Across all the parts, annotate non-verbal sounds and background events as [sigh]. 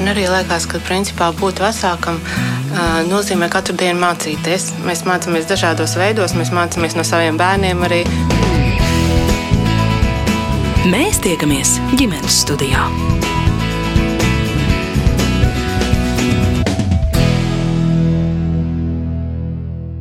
Man arī liekas, ka principā būt vecākam nozīmē katru dienu mācīties. Mēs mācāmies dažādos veidos, mēs mācāmies no saviem bērniem arī. Mēs tiekamies ģimenes studijā.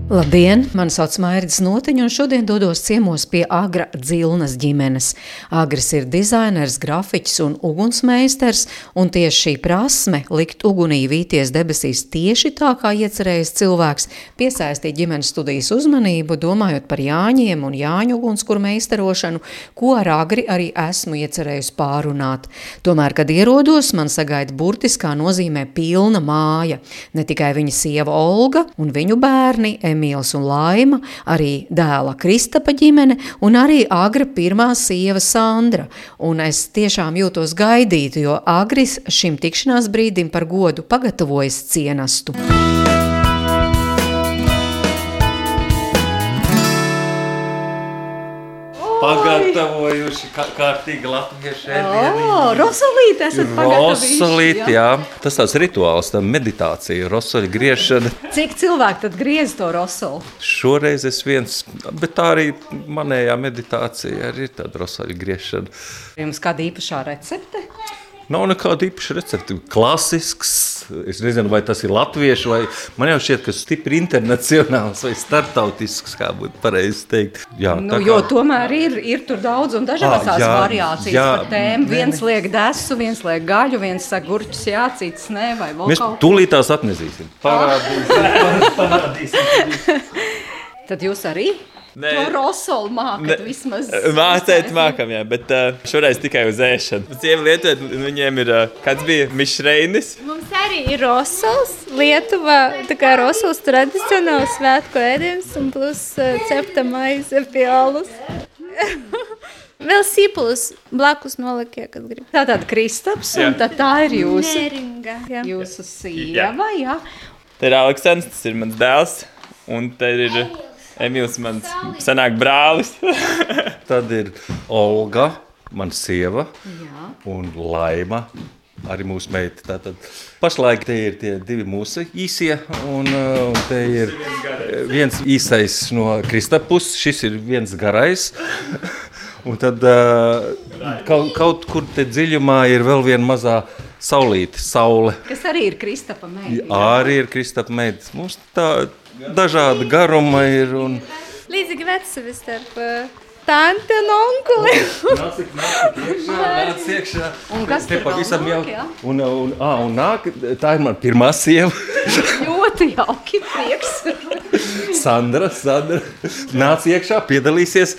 Labdien! Mani sauc Mairis Notiņš, un šodien dodos ciemos pie Agra Dzilnas ģimenes. Agris ir dizainers, grafiķis un ugunsmeistars, un tieši šī prasme likt ugunī vīties debesīs tieši tā, kā iecerējis cilvēks, piesaistīja ģimenes studijas uzmanību, domājot par Jāņiem un Jāņu ugunskura meistarošanu, ko ar Agri arī esmu iecerējis pārunāt. Tomēr, kad ierodos, man sagaida burtiskā nozīmē pilna māja. Ne tikai viņa sieva Olga un viņu bērni, Emīls un Laima, arī dēla Kristapa ģimene un arī Agra pirmā sieva Sandra. Un es tiešām jūtos gaidītu, jo Agris šim tikšanās brīdim par godu pagatavojas cienastu. Pagatavojuši kā, kārtīgi latviešu ēdienu. Oh, rosolīti esat Rosolīti, jā. Tas tāds rituāls, tā meditācija, rosoļu griešana. [laughs] Cik cilvēki tad griez to rosolu? Šoreiz es viens, bet tā arī manējā meditācija arī ir tāda rosoļu griešana. Jums kāda īpašā recepte? Nav nekāda īpaša recepte. Klasisks, es nezinu, vai tas ir latviešu, vai man jau šķiet, ka stipri internacionāls vai startautisks, kā būtu pareizi teikt. Jā, nu, kā... Jo tomēr ir, ir tur daudz un dažādas ah, variācijas jā, par tēmu. Viens liek desu, viens liek gaļu, viens saka gurķus, jā, cits nē, vai vēl Mēs kaut ko. tūlītās atnezīsim. Parādīsim. [laughs] parādīsim. Tad jūs arī? Nē, to rosolu mākat vismaz. Mācīt mākam, jā, bet uh, šoreiz tikai uz ēšanu. Sieva lietot, viņiem ir, uh, kāds bija Mišreinis. Mums arī ir rosols, Lietuva, tā kā rosols tradicionāls svētku ēdiens un plus uh, cepta maize pie alus. [laughs] Vēl sīpulus blakus nolikie, kad grib. Tā tāda kristaps, un tā, tā ir jūsu, Neringa, jā. jūsu sieva, jā. Te ir Aleksandrs, tas ir mans dēls, un te ir... Emīls, mans senāk brālis. [laughs] Tad ir Olga, mana sieva, Jā. un Laima. Arī mūsu meita. Tātad pašlaik te ir tie divi mūsu īsie, un, uh, un te ir viens īsais no Kristapus, šis ir viens garais. [laughs] Un tad uh, kaut, kaut kur te dziļumā ir vēl viena mazā saulīte, saule. Kas arī ir Kristapa meita. Arī ir Kristapa meita. Mums tā dažāda garuma ir. Un... Līdzīgi vecumi starp uh, tanti un onkuli. nāc, nāc, iekšā. Un kas te pavisam jau? Un, un, ā, un nāk, tā ir man pirmā sieva. Ļoti jauki, prieks. [laughs] Sandra, Sandra, nāc iekšā, piedalīsies.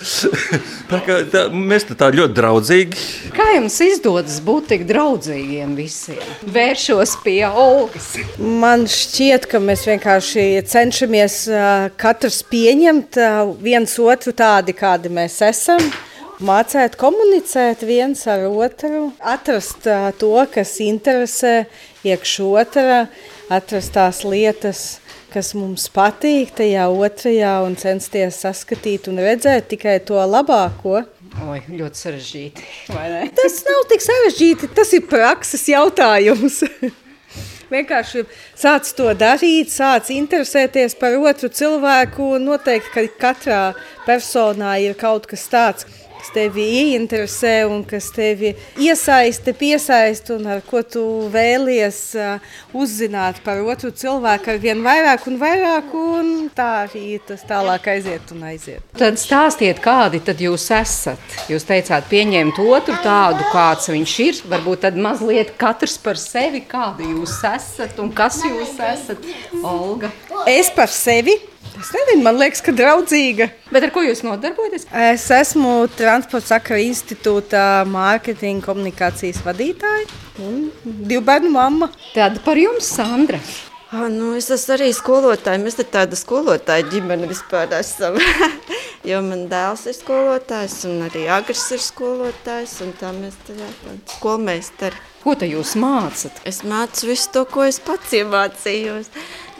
tā kā, tā, mēs tā ļoti draudzīgi. Kā jums izdodas būt tik draudzīgiem visiem? Vēršos pie Olgas. Man šķiet, ka mēs vienkārši cenšamies katrs pieņemt viens otru tādi, kādi mēs esam. Mācīt, komunicēt viens ar otru, atrast to, kas interesē iekš otrā, atrast tās lietas, kas mums patīk tajā otrajā un censties saskatīt un redzēt tikai to labāko. Oi, ļoti sarežģīti. [laughs] Tas nav tik sarežģīti, tas ir prakses jautājums. [laughs] Vienkārši sāc to darīt, sāc interesēties par otru cilvēku. Noteikti, ka katrā personā ir kaut kas tāds, tevi ieinteresē un kas tevi iesaista, piesaista un ar ko tu vēlies uh, uzzināt par otru cilvēku ar vien vairāk un vairāk, un tā arī tas tālāk aiziet un aiziet. Tad stāstiet, kādi tad jūs esat? Jūs teicāt, pieņemt otru tādu, kāds viņš ir, varbūt tad mazliet katrs par sevi, kādi jūs esat un kas jūs esat, Olga? Es par sevi Es nezinu, man liekas, ka draudzīga. Bet ar ko jūs nodarbojaties? Es esmu Transporta Sakara institūta mārketinga komunikācijas vadītāja un divu bērnu mamma. Tāda par jums, Sandra. Ah, nu, es esmu arī skolotāja. Mēs te tāda skolotāja ģimene vispār esam. [laughs] jo man dēls ir skolotājs un arī agrs ir skolotājs. Un tā mēs tādā skolmeistari. Ko te jūs mācat? Es mācu visu to, ko es pats iemācījos.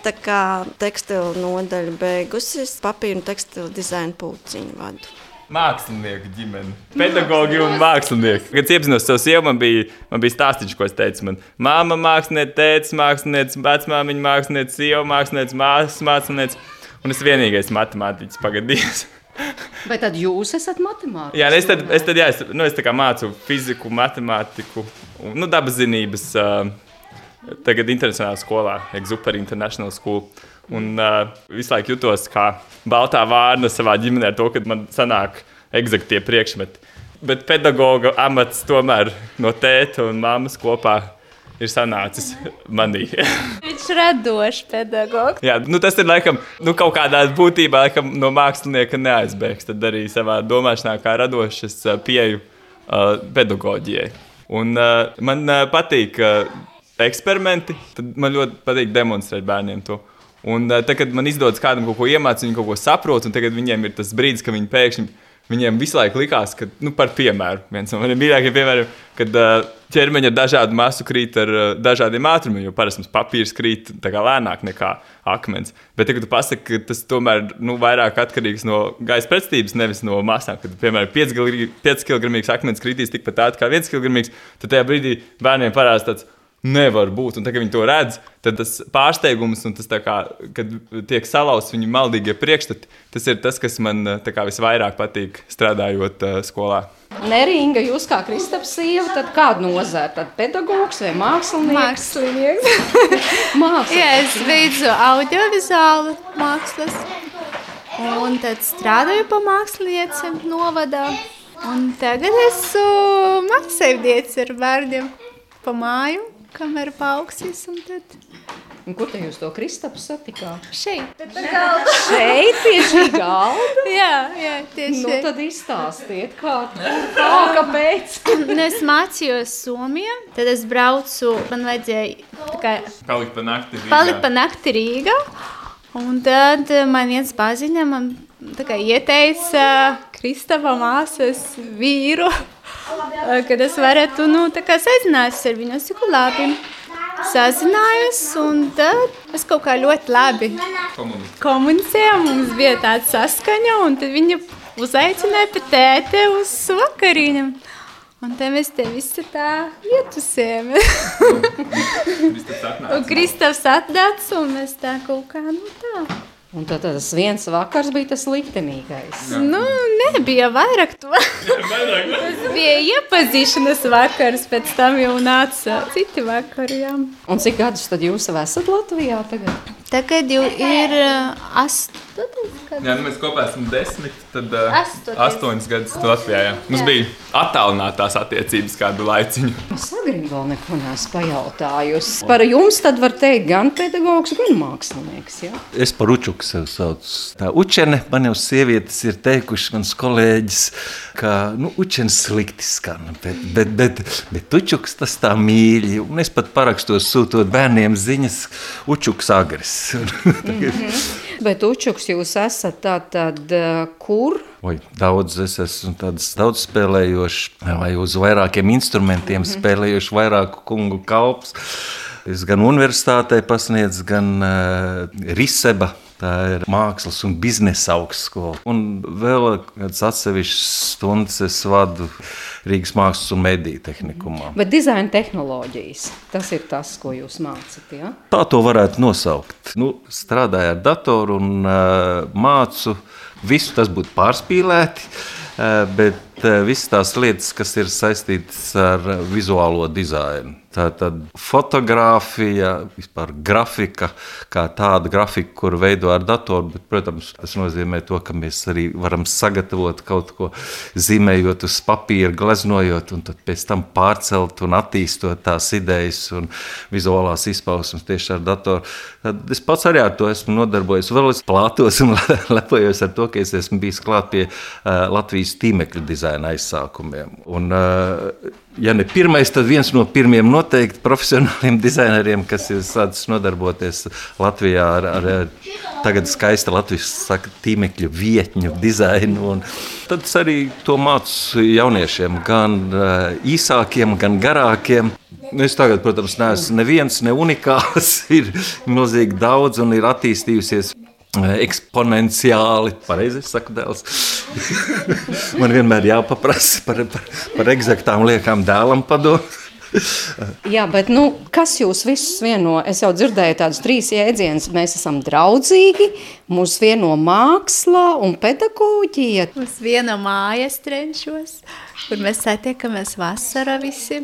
Tā kā tekstilu nodaļa beigusies, papīra un tekstilu dizaina pulciņu vadu. mākslinieku ģimene. Pedagogi un mākslinieki. Kad iepazinos savu sievu, man bija, man bija stāstīts, ko es teicu. Man māma māksliniece, tēvs mākslinieks, vecmāmiņa māksliniece, sieva māksliniece, māsas māksliniece. Un es vienīgais matemātiķis pagadījis. [laughs] Vai tad jūs esat matemātiķis? Jā, es tad, es tad jā, es, nu, es mācu fiziku, matemātiku, un, nu, dabas zinības. Uh, tagad internacionālā skolā, Exuperi International School. Un uh, visu laiku jutos kā baltā vārna savā ģimenē ar to, ka man sanāk eksaktie priekšmeti. Bet pedagoga amats tomēr no tēta un mammas kopā ir sanācis manī. [laughs] Viņš ir radošs pedagogs. Jā, nu tas ir laikam, nu, kaut kādā būtībā laikam, no mākslinieka neaizbēgs. Tad arī savā domāšanā, kā radošs pieeju uh, pedagoģijai. Un, uh, man uh, patīk uh, eksperimenti, tad man ļoti patīk demonstrēt bērniem to. Un uh, tad, kad man izdodas kādam kaut ko iemācīt, viņi kaut ko saprot, un tagad viņiem ir tas brīdis, kad viņi pēkšņi Viņiem visu laiku likās, ka, nu, par piemēru, viens no maniem mīļākajiem piemēriem, kad uh, ķermeņa ar dažādu masu krīt ar uh, dažādiem ātrumiem, jo parasti mums papīrs krīt lēnāk nekā akmens. Bet, ja tu pasaki, ka tas tomēr nu, vairāk atkarīgs no gaisa pretstības, nevis no masām, kad, piemēram, 5 kg akmens kritīs tikpat ātri kā 1 kg, tad tajā brīdī bērniem parādās tāds nevar būt. Un, tā, kad viņi to redz, tad tas pārsteigums un tas, kā, kad tiek salauzts viņu maldīgie priekšstati, tas ir tas, kas man kā, visvairāk patīk strādājot uh, skolā. Neringa, jūs kā Kristaps sieva, tad kādu nozēru? Tad pedagogs vai mākslinieks? Mākslinieks. [laughs] Mākslinieks. Jā, es beidzu audiovizuālu mākslas. Un tad strādāju pa mākslinieci novadā. Un tagad esmu mākslinieci ar bērniem pa māju kamera paaugstīs. Tad... Un kur jūs to Kristapu satikāt? Šeit, šeit pie šī galda. [laughs] jā, jā, tieši nu, tad izstāstiet, kā, kā kāpēc. es mācījos Somijā, tad es braucu, man vajadzēja kā, palikt pa nakti Rīgā. Palikt pa nakti Rīgā. Un tad man viens paziņa, man kā, ieteica Kristapa māsas vīru kad es varētu nu, sazināties ar viņu. Es saku, labi, sazinājos, un tad es kaut kā ļoti labi komunicēju. Mums bija tāda saskaņa, un viņa uzaicināja pie tēte uz vakariņām. Un te mēs te visi tā ietusējam. un Kristofs atdāts, un mēs tā kaut kā, nu tā. Un tad tas viens vakars bija tas liktenīgais. Jā. Nu, nebija vairāk to. tas [laughs] bija iepazīšanās vakars, pēc tam jau nāca citi vakari. Jā. Un cik gadus tad jūs esat Latvijā tagad? Tagad jau ir uh, astoņas gadus. Jā, nu mēs kopā esam desmit, tad uh, astoņas gadus Latvijā. Jā. Mums jā. bija attālinātās attiecības kādu laiciņu. Es agrīgi vēl neko neesmu pajautājusi. Par jums tad var teikt gan pedagogs, gan mākslinieks. Jā? Es par učuku sev saucu. Tā učene man jau sievietes ir teikuši, mans kolēģis, ka nu, učenis slikti skan, bet, bet, bet, bet učuks tas tā mīļi. Un es pat parakstos sūtot bērniem ziņas učuks agres [laughs] mm -hmm. Bet učuks jūs esat tātad kur? Oi, daudz es esmu daudz spēlējošs, vai uz vairākiem instrumentiem mm -hmm. spēlējošs, vairāku kungu kalps. Es gan universitātē pasniedzu, gan uh, Riseba Tā ir mākslas un biznesa augstskola. Un vēl kādas atsevišķas stundas es vadu Rīgas mākslas un mediju tehnikumā. Bet dizaina tehnoloģijas, tas ir tas, ko jūs mācāt. Ja? Tā to varētu nosaukt. Nu, strādāju ar datoru un uh, mācu. Visu tas būtu pārspīlēti, uh, bet visas tās lietas, kas ir saistītas ar vizuālo dizainu. Tā tad fotografija, vispār grafika, kā tāda grafika, kur veido ar datoru, bet, protams, tas nozīmē to, ka mēs arī varam sagatavot kaut ko, zīmējot uz papīra, gleznojot, un tad pēc tam pārcelt un attīstot tās idejas un vizuālās izpausmes tieši ar datoru. Tad es pats arī ar to esmu nodarbojies. Vēl es plātos un [laughs] lepojos ar to, ka es esmu bijis klāt pie uh, Latvijas tīmekļa dizaina aizsākumiem. Un, uh, ja ne pirmais, tad viens no pirmiem noteikti profesionāliem [laughs] dizaineriem, kas ir sācis nodarboties Latvijā ar, ar, ar tagad skaista Latvijas saka, tīmekļu vietņu dizainu. Un tad es arī to mācu jauniešiem, gan īsākiem, gan garākiem. Es tagad, protams, neesmu neviens, ne unikāls. [laughs] Ir milzīgi daudz un ir attīstījusies eksponenciāli. Pareizi es saku, dēls. [laughs] Man vienmēr jāpaprasa par, par, par eksaktām liekām dēlam padomu. [laughs] Jā, bet nu, kas jūs visus vieno? Es jau dzirdēju tādus trīs jēdzienus. Mēs esam draudzīgi, mūs vieno māksla un pedagoģija. Mums viena mājas trenčos, kur mēs satiekamies vasarā visi.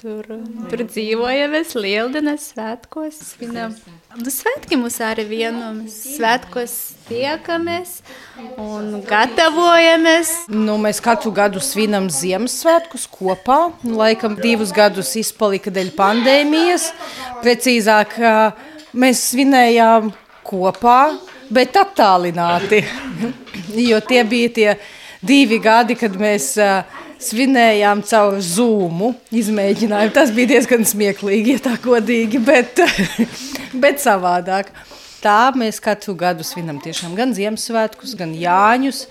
Tur, tur dzīvojamies lieldienas svētkos. Svinam. Nu, svētki mums arī vienu, mēs svētkos tiekamies un gatavojamies. Nu, mēs katru gadu svinam Ziemassvētkus kopā. Laikam divus gadus izpalika dēļ pandēmijas. Precīzāk, mēs svinējām kopā, bet attālināti. [laughs] jo tie bija tie divi gadi, kad mēs svinējām caur zūmu izmēģinājumu. Tas bija diezgan smieklīgi, ja tā godīgi, bet, [laughs] bet savādāk. Tā mēs katru gadu svinam tiešām gan Ziemassvētkus, gan Jāņus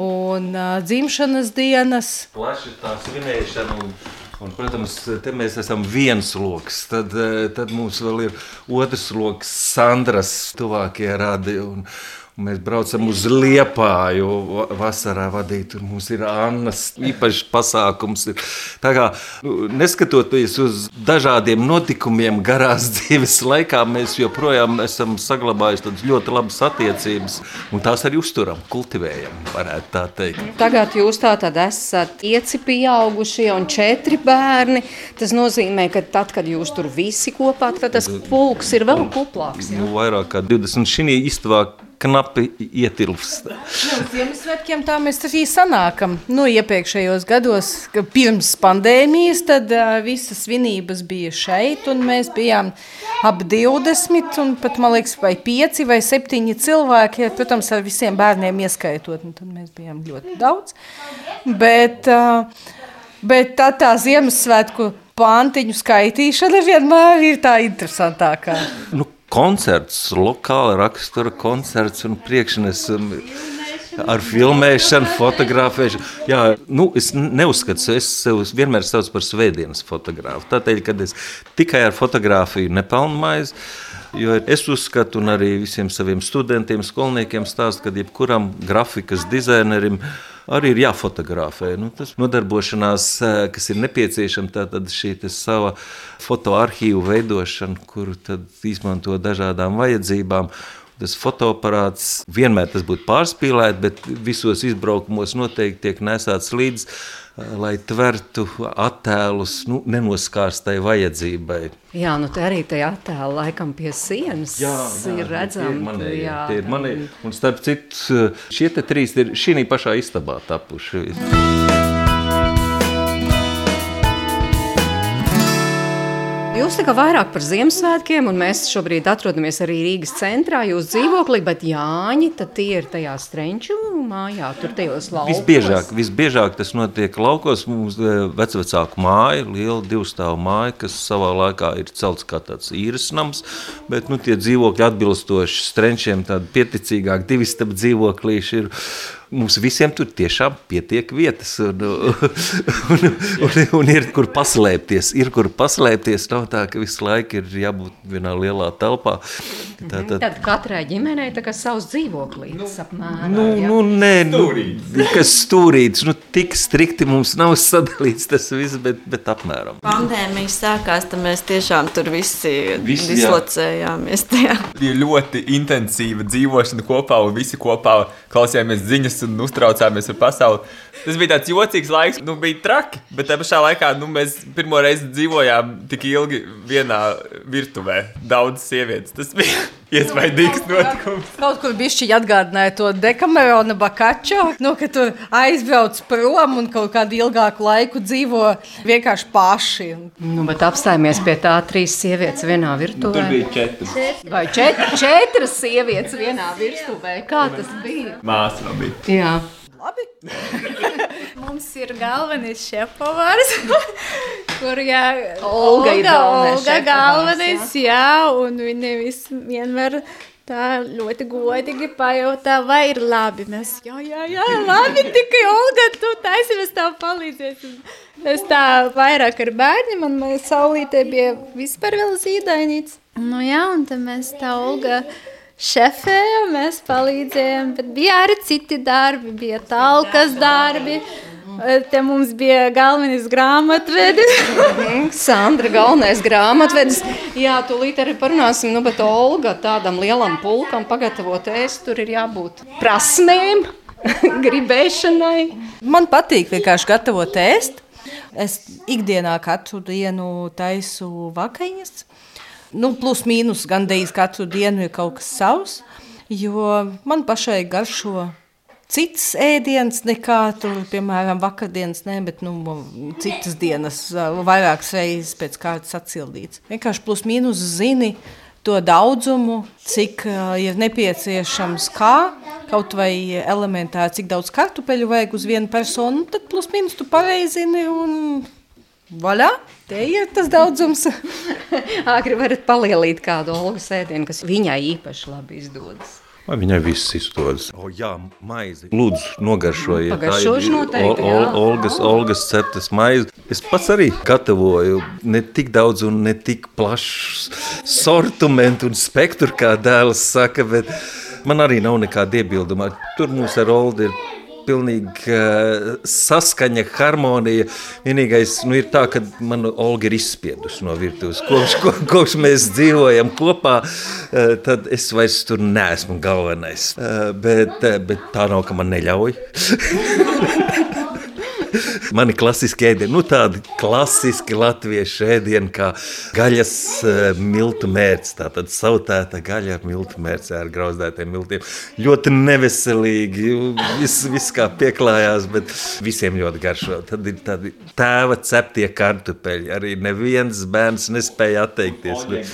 un uh, dzimšanas dienas. Plaši tā svinēšana un Un, protams, te mēs esam viens lokus. Tad, tad mums vēl ir otrs lokus, Sandras, tuvākie radi. Un, mēs braucam uz Liepāju vasarā vadīt. Tur mums ir Annas īpašs pasākums. Tā kā, nu, neskatoties uz dažādiem notikumiem garās [laughs] dzīves laikā, mēs joprojām esam saglabājuši ļoti labas attiecības. Un tās arī uzturam, kultivējam, varētu tā teikt. Tagad jūs tā tad esat pieci pieaugušie un četri bērni. Tas nozīmē, ka tad, kad jūs tur visi kopā, tad tas pulks ir vēl kuplāks. Jā? Nu, vairāk kā 20 šī istabā knapi ietilpst. Nu, Ziemassvētkiem tā mēs arī sanākam. Nu, iepriekšējos gados, pirms pandēmijas, tad uh, visas svinības bija šeit, un mēs bijām ap 20, un pat, man liekas, vai 5 vai 7 cilvēki, protams, ar visiem bērniem ieskaitot, un tad mēs bijām ļoti daudz. Bet, uh, bet tā, tā Ziemassvētku pantiņu skaitīšana vienmēr ir tā interesantākā. Nu, koncerts, lokāla rakstura koncerts un priekšnesumi. Ar filmēšanu, fotografēšanu. Jā, nu, es neuzskatu, es sev vienmēr saucu par svētdienas fotografu. Tādēļ, kad es tikai ar fotografiju nepelnu maizi, jo es uzskatu, un arī visiem saviem studentiem, skolniekiem stāstu, ka jebkuram grafikas dizainerim arī ir jāfotografē. Nu, tas nodarbošanās, kas ir nepieciešama, tad šī sava fotoarchīvu veidošana, kuru izmanto dažādām vajadzībām. Tas fotoaparāts vienmēr tas būtu pārspīlēts, bet visos izbraukumos noteikti tiek nesāts līdzi lai tvertu attēlus nu, nenoskārstai vajadzībai. Jā, nu tā arī tajā attēlā laikam pie sienas jā, jā, ir redzama. Tie ir, tie ir mani, un starp citu, šie trīs ir šī pašā istabā tapuši. Jūs tā kā vairāk par Ziemassvētkiem, un mēs šobrīd atrodamies arī Rīgas centrā, jūs dzīvoklī, bet Jāņi, tad tie ir tajā strenču mājā, tur tajos laukos. Visbiežāk, visbiežāk tas notiek laukos, mums vecvecāku māja, liela divstāvu māja, kas savā laikā ir celts kā tāds īres nams, bet nu tie dzīvokļi atbilstoši strenčiem, tādi pieticīgāk divistab dzīvoklīši ir mums visiem tur tiešām pietiek vietas. Un, un, un, un ir kur paslēpties. Ir kur paslēpties. Nav tā, ka visu laiku ir jābūt vienā lielā telpā. Tā, tā, Tad katrai ģimenei ir savs dzīvoklis. Apmēram, nu, jā. nu, nē, nu, kas stūrīts. Nu, tik strikti mums nav sadalīts tas viss, bet, bet apmēram. Pandēmija sākās, tad mēs tiešām tur visi, visi dislocējāmies. Tajā. Bija ļoti intensīva dzīvošana kopā un visi kopā klausījāmies ziņas un uztraucāmies par pasauli. Tas bija tāds jocīgs laiks, nu, bija traki. Bet tajā pašā laikā nu, mēs pirmo reizi dzīvojām tik ilgi vienā virtuvē. Daudz sievietes. Tas bija iespaidīgs notikums. Kaut kur bišķiņi atgādināja to Dekamerona Bakačo, nu, ka tur aizbrauc prom un kaut kādu ilgāku laiku dzīvo vienkārši paši. Nu, bet apstājamies pie tā trīs sievietes vienā virtuvē. Tur bija četras. Vai čet, četras sievietes vienā virtuvē? Kā tas bija? Māsa bija. Jā. Labi. [laughs] Mums ir galvenais šefpavārs, [laughs] kur jā, Olga ir galvenais Olga galvenais, jā, un viņa vienmēr tā ļoti godīgi pajautā, vai ir labi. Mēs, jā, jā, jā, labi, tikai Olga, tu taisi, mēs tev palīdzēsim. Es tā vairāk ar bērniem, mēs saulītē bija vispār vēl zīdainīts. Nu jā, un tad mēs tā Olga šefēja, mēs palīdzējām, bet bija arī citi darbi, bija talkas darbi. Te mums bija galvenais grāmatvedis. Sandra, galvenais grāmatvedis. Jā, tūlīt arī parunāsim, nu, bet Olga tādam lielam pulkam pagatavot ēst, tur ir jābūt prasmēm, [laughs] gribēšanai. Man patīk vienkārši gatavot ēst. Es ikdienā katru dienu taisu vakariņas. Nu, plus mīnus gandrīz katru dienu ir kaut kas savs, jo man pašai garšo cits ēdiens nekā tur, piemēram, vakardienas, ne, bet nu, citas dienas vairākas reizes pēc kārtas atsildīts. Vienkārši plus mīnus zini to daudzumu, cik uh, ir nepieciešams kā, kaut vai elementāri, cik daudz kartupeļu vajag uz vienu personu, tad plus mīnus tu pareizini un vaļā, te ir tas daudzums. [laughs] Āgri varat palielīt kādu olgas ēdienu, kas viņai īpaši labi izdodas. Vai viņai viss izdodas? O, jā, maizi. Lūdzu, nogaršojiet. Pagaršošu noteikti, jā. Ol, Olgas, Olgas ceptas maizi. Es pats arī gatavoju ne tik daudz un ne tik plašs sortimentu un spektru, kā dēls saka, bet man arī nav nekāda iebilduma. Tur mums ar Oldu ir pilnīgi uh, saskaņa, harmonija. Vienīgais nu, ir tā, ka man Olga ir izspiedusi no virtuves. Kopš, ko, kopš mēs dzīvojam kopā, uh, tad es vairs tur neesmu galvenais. Uh, bet, uh, bet tā nav, ka man neļauj. [laughs] Mani klasiski ēdieni, nu tādi klasiski latviešu ēdieni, kā gaļas uh, miltu mērķis. Tātad sautēta gaļa ar miltu mērķi, ar grauzdētiem miltiem. Ļoti neveselīgi, viss vis kā pieklājās, bet visiem ļoti garšo. Tad ir tādi tēva ceptie kartupeļi. Arī neviens bērns nespēja atteikties. Vēl,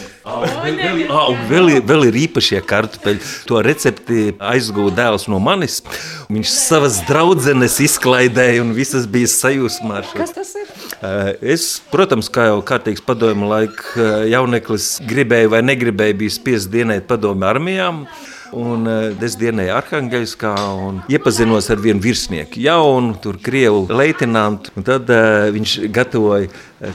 vēl, vēl, vēl ir īpašie kartupeļi. To recepti aizgūda dēls no manis. Viņš savas draudzenes izklaidēja un visas bija sajūsmā. Kas tas ir? Es, protams, kā jau kārtīgs padomju laika jauneklis, gribēju vai negribēju, bija spiests dienēt padomju armijām. Un es dienēju Arhangельskā un iepazinos ar vienu virsnieku, jaunu, tur krievu leitenantu. Tad uh, viņš gatavoja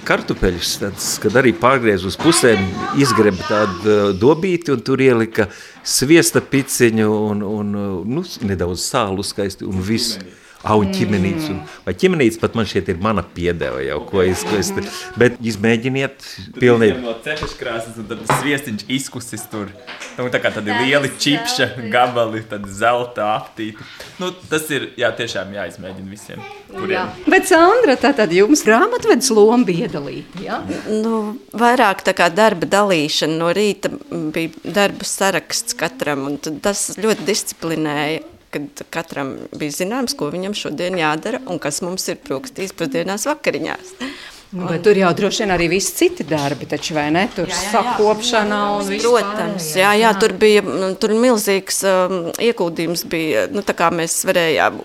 kartupeļus, tāds, kad arī pārgriez uz pusēm, izgreba tādu uh, dobīti un tur ielika sviesta piciņu un, un nu, nedaudz sālu skaisti un visu. Au, ķimenīts. Un, vai ķimenīts pat man šeit ir mana piedeva jau, ko es, ko es te, bet izmēģiniet pilnīgi. No cepešas krāsas, un tad sviestiņš izkusis tur. Nu, tā kā tādi lieli čipša gabali, tad zelta aptīti. Nu, tas ir, jā, tiešām jāizmēģina visiem. Kuriem. Jā. Bet Sandra, tā tad jums grāmatvedis loma bija iedalīta, jā? Nu, vairāk tā kā darba dalīšana no rīta bija darba saraksts katram, un tad tas ļoti disciplinēja kad katram bija zināms, ko viņam šodien jādara un kas mums ir prūkstīs pusdienās vakariņās. Nu, bet tur jau droši vien arī viss citi darbi, taču vai ne? Tur sakopšana un viss Protams, jā, jā, tur bija tur milzīgs um, ieguldījums bija, nu tā kā mēs varējām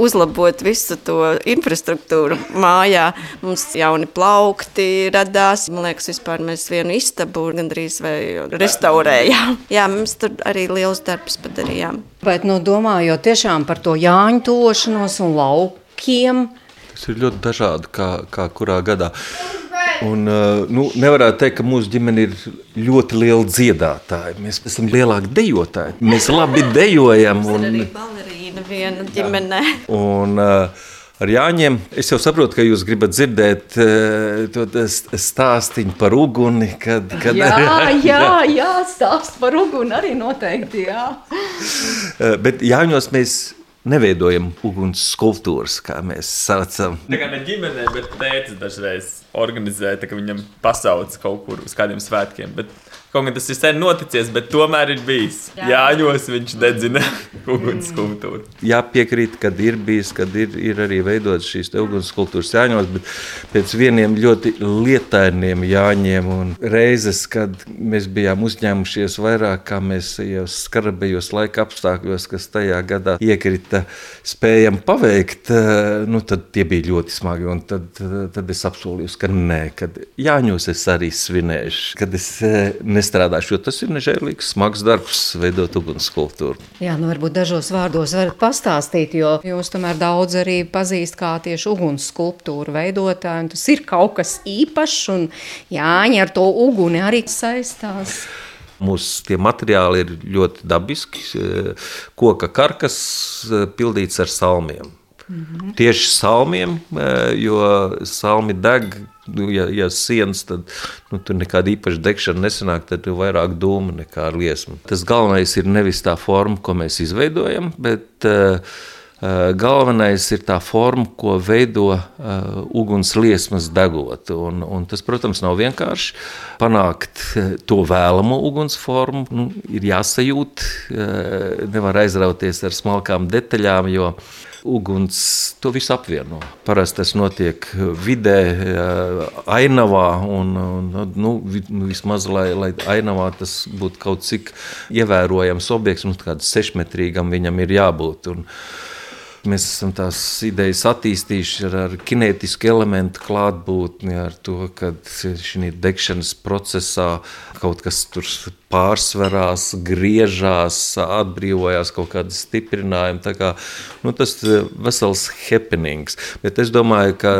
uzlabot visu to infrastruktūru mājā. Mums jauni plaukti radās, man liekas, vispār mēs vienu istabu gandrīz vai restaurējām. Jā, mums tur arī liels darbs padarījām. Bet, nu, domājot tiešām par to Jāņu tošanos un laukiem, Tas ir ļoti dažādi, kā, kā kurā gadā. Un, nu, nevarētu teikt, ka mūsu ģimene ir ļoti liela dziedātāja. Mēs esam lielāki dejotāji. Mēs labi [laughs] dejojam. Un, arī balerīna viena ģimenē. Un, uh, Ar Jāņiem es jau saprotu, ka jūs gribat dzirdēt uh, to stāstu par uguni. Kad, kad, jā, [laughs] jā, jā stāst par uguni arī noteikti. Jā. uh, bet Jāņos mēs neveidojam uguns skulptūras, kā mēs saucam. Tā kā ne ģimenē, bet tēvs dažreiz organizē, ka viņam pasauc kaut kur uz kādiem svētkiem. Bet Kaut gan tas ir sen noticis, bet tomēr ir bijis. Jā, Jāņos viņš dedzina [laughs] ugunskultūru. Jā, piekrīt, kad ir bijis, kad ir, ir arī veidotas šīs ugunskultūras Jāņos, bet pēc vieniem ļoti lietainiem Jāņiem un reizes, kad mēs bijām uzņēmušies vairāk, kā mēs jau skarabējos laika apstākļos, kas tajā gadā iekrita, spējam paveikt, nu, tad tie bija ļoti smagi. Un tad, tad es apsolījos, ka nē, kad Jāņos es arī svinēšu, kad es ne nestrādāšu, jo tas ir nežēlīgs, smags darbs, veidot ugunskultūru. Jā, nu varbūt dažos vārdos varat pastāstīt, jo jūs tomēr daudz arī pazīst kā tieši ugunskulptūru veidotāju, un tas ir kaut kas īpašs, un Jāņa ar to uguni arī saistās. Mūsu tie materiāli ir ļoti dabiski. Koka karkas pildīts ar salmiem. Mhm. Tieši salmiem, jo salmi deg. Nu, ja, ja sienas, tad nu, tur nekāda īpaša degšana nesanāk, tad ir vairāk dūmu nekā liesma. Tas galvenais ir nevis tā forma, ko mēs izveidojam, bet uh, Galvenais ir tā forma, ko veido uh, uguns liesmas degot. Un, un tas, protams, nav vienkārši panākt to vēlamo uguns formu. Nu, ir jāsajūt, uh, nevar aizrauties ar smalkām detaļām, jo uguns to visu apvieno. Parasti tas notiek vidē, ainavā, un, un nu, vismaz lai, lai ainavā tas būtu kaut cik ievērojams objekts, mums kādam sešmetrīgam viņam ir jābūt. Un, Mēs esam tās idejas attīstījuši ar, ar kinētisku elementu klātbūtni, ar to, ka šī degšanas procesā kaut kas tur pārsvarās, griežās, atbrīvojās kaut kāda stiprinājuma. Tā kā, nu, tas ir vesels happenings. Bet es domāju, ka,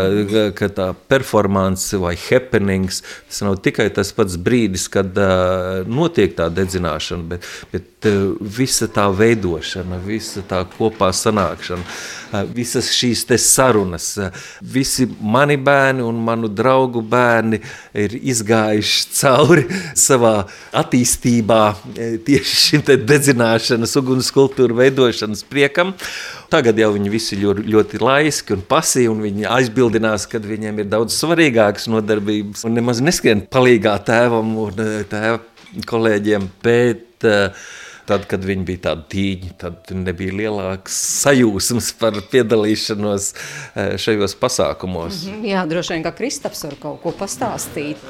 ka tā performance vai happenings tas nav tikai tas pats brīdis, kad uh, notiek tā dedzināšana, bet, bet uh, visa tā veidošana, visa tā kopā sanākšana, uh, visas šīs sarunas, uh, visi mani bērni un manu draugu bērni ir izgājuši cauri [laughs] savā attīstībā e, tieši šim dedzināšanas, ugunskultūra veidošanas priekam. Tagad jau viņi visi ļoti, ļoti laiski un pasīvi, un viņi aizbildinās, ka viņiem ir daudz svarīgākas nodarbības un nemaz neskrien palīgā tēvam un e, tēva kolēģiem. Bet, uh, Tad, kad viņi bija tādi tīņi, tad nebija lielāks sajūsmas par piedalīšanos šajos pasākumos. Mm -hmm, jā, droši vien, ka Kristaps var kaut ko pastāstīt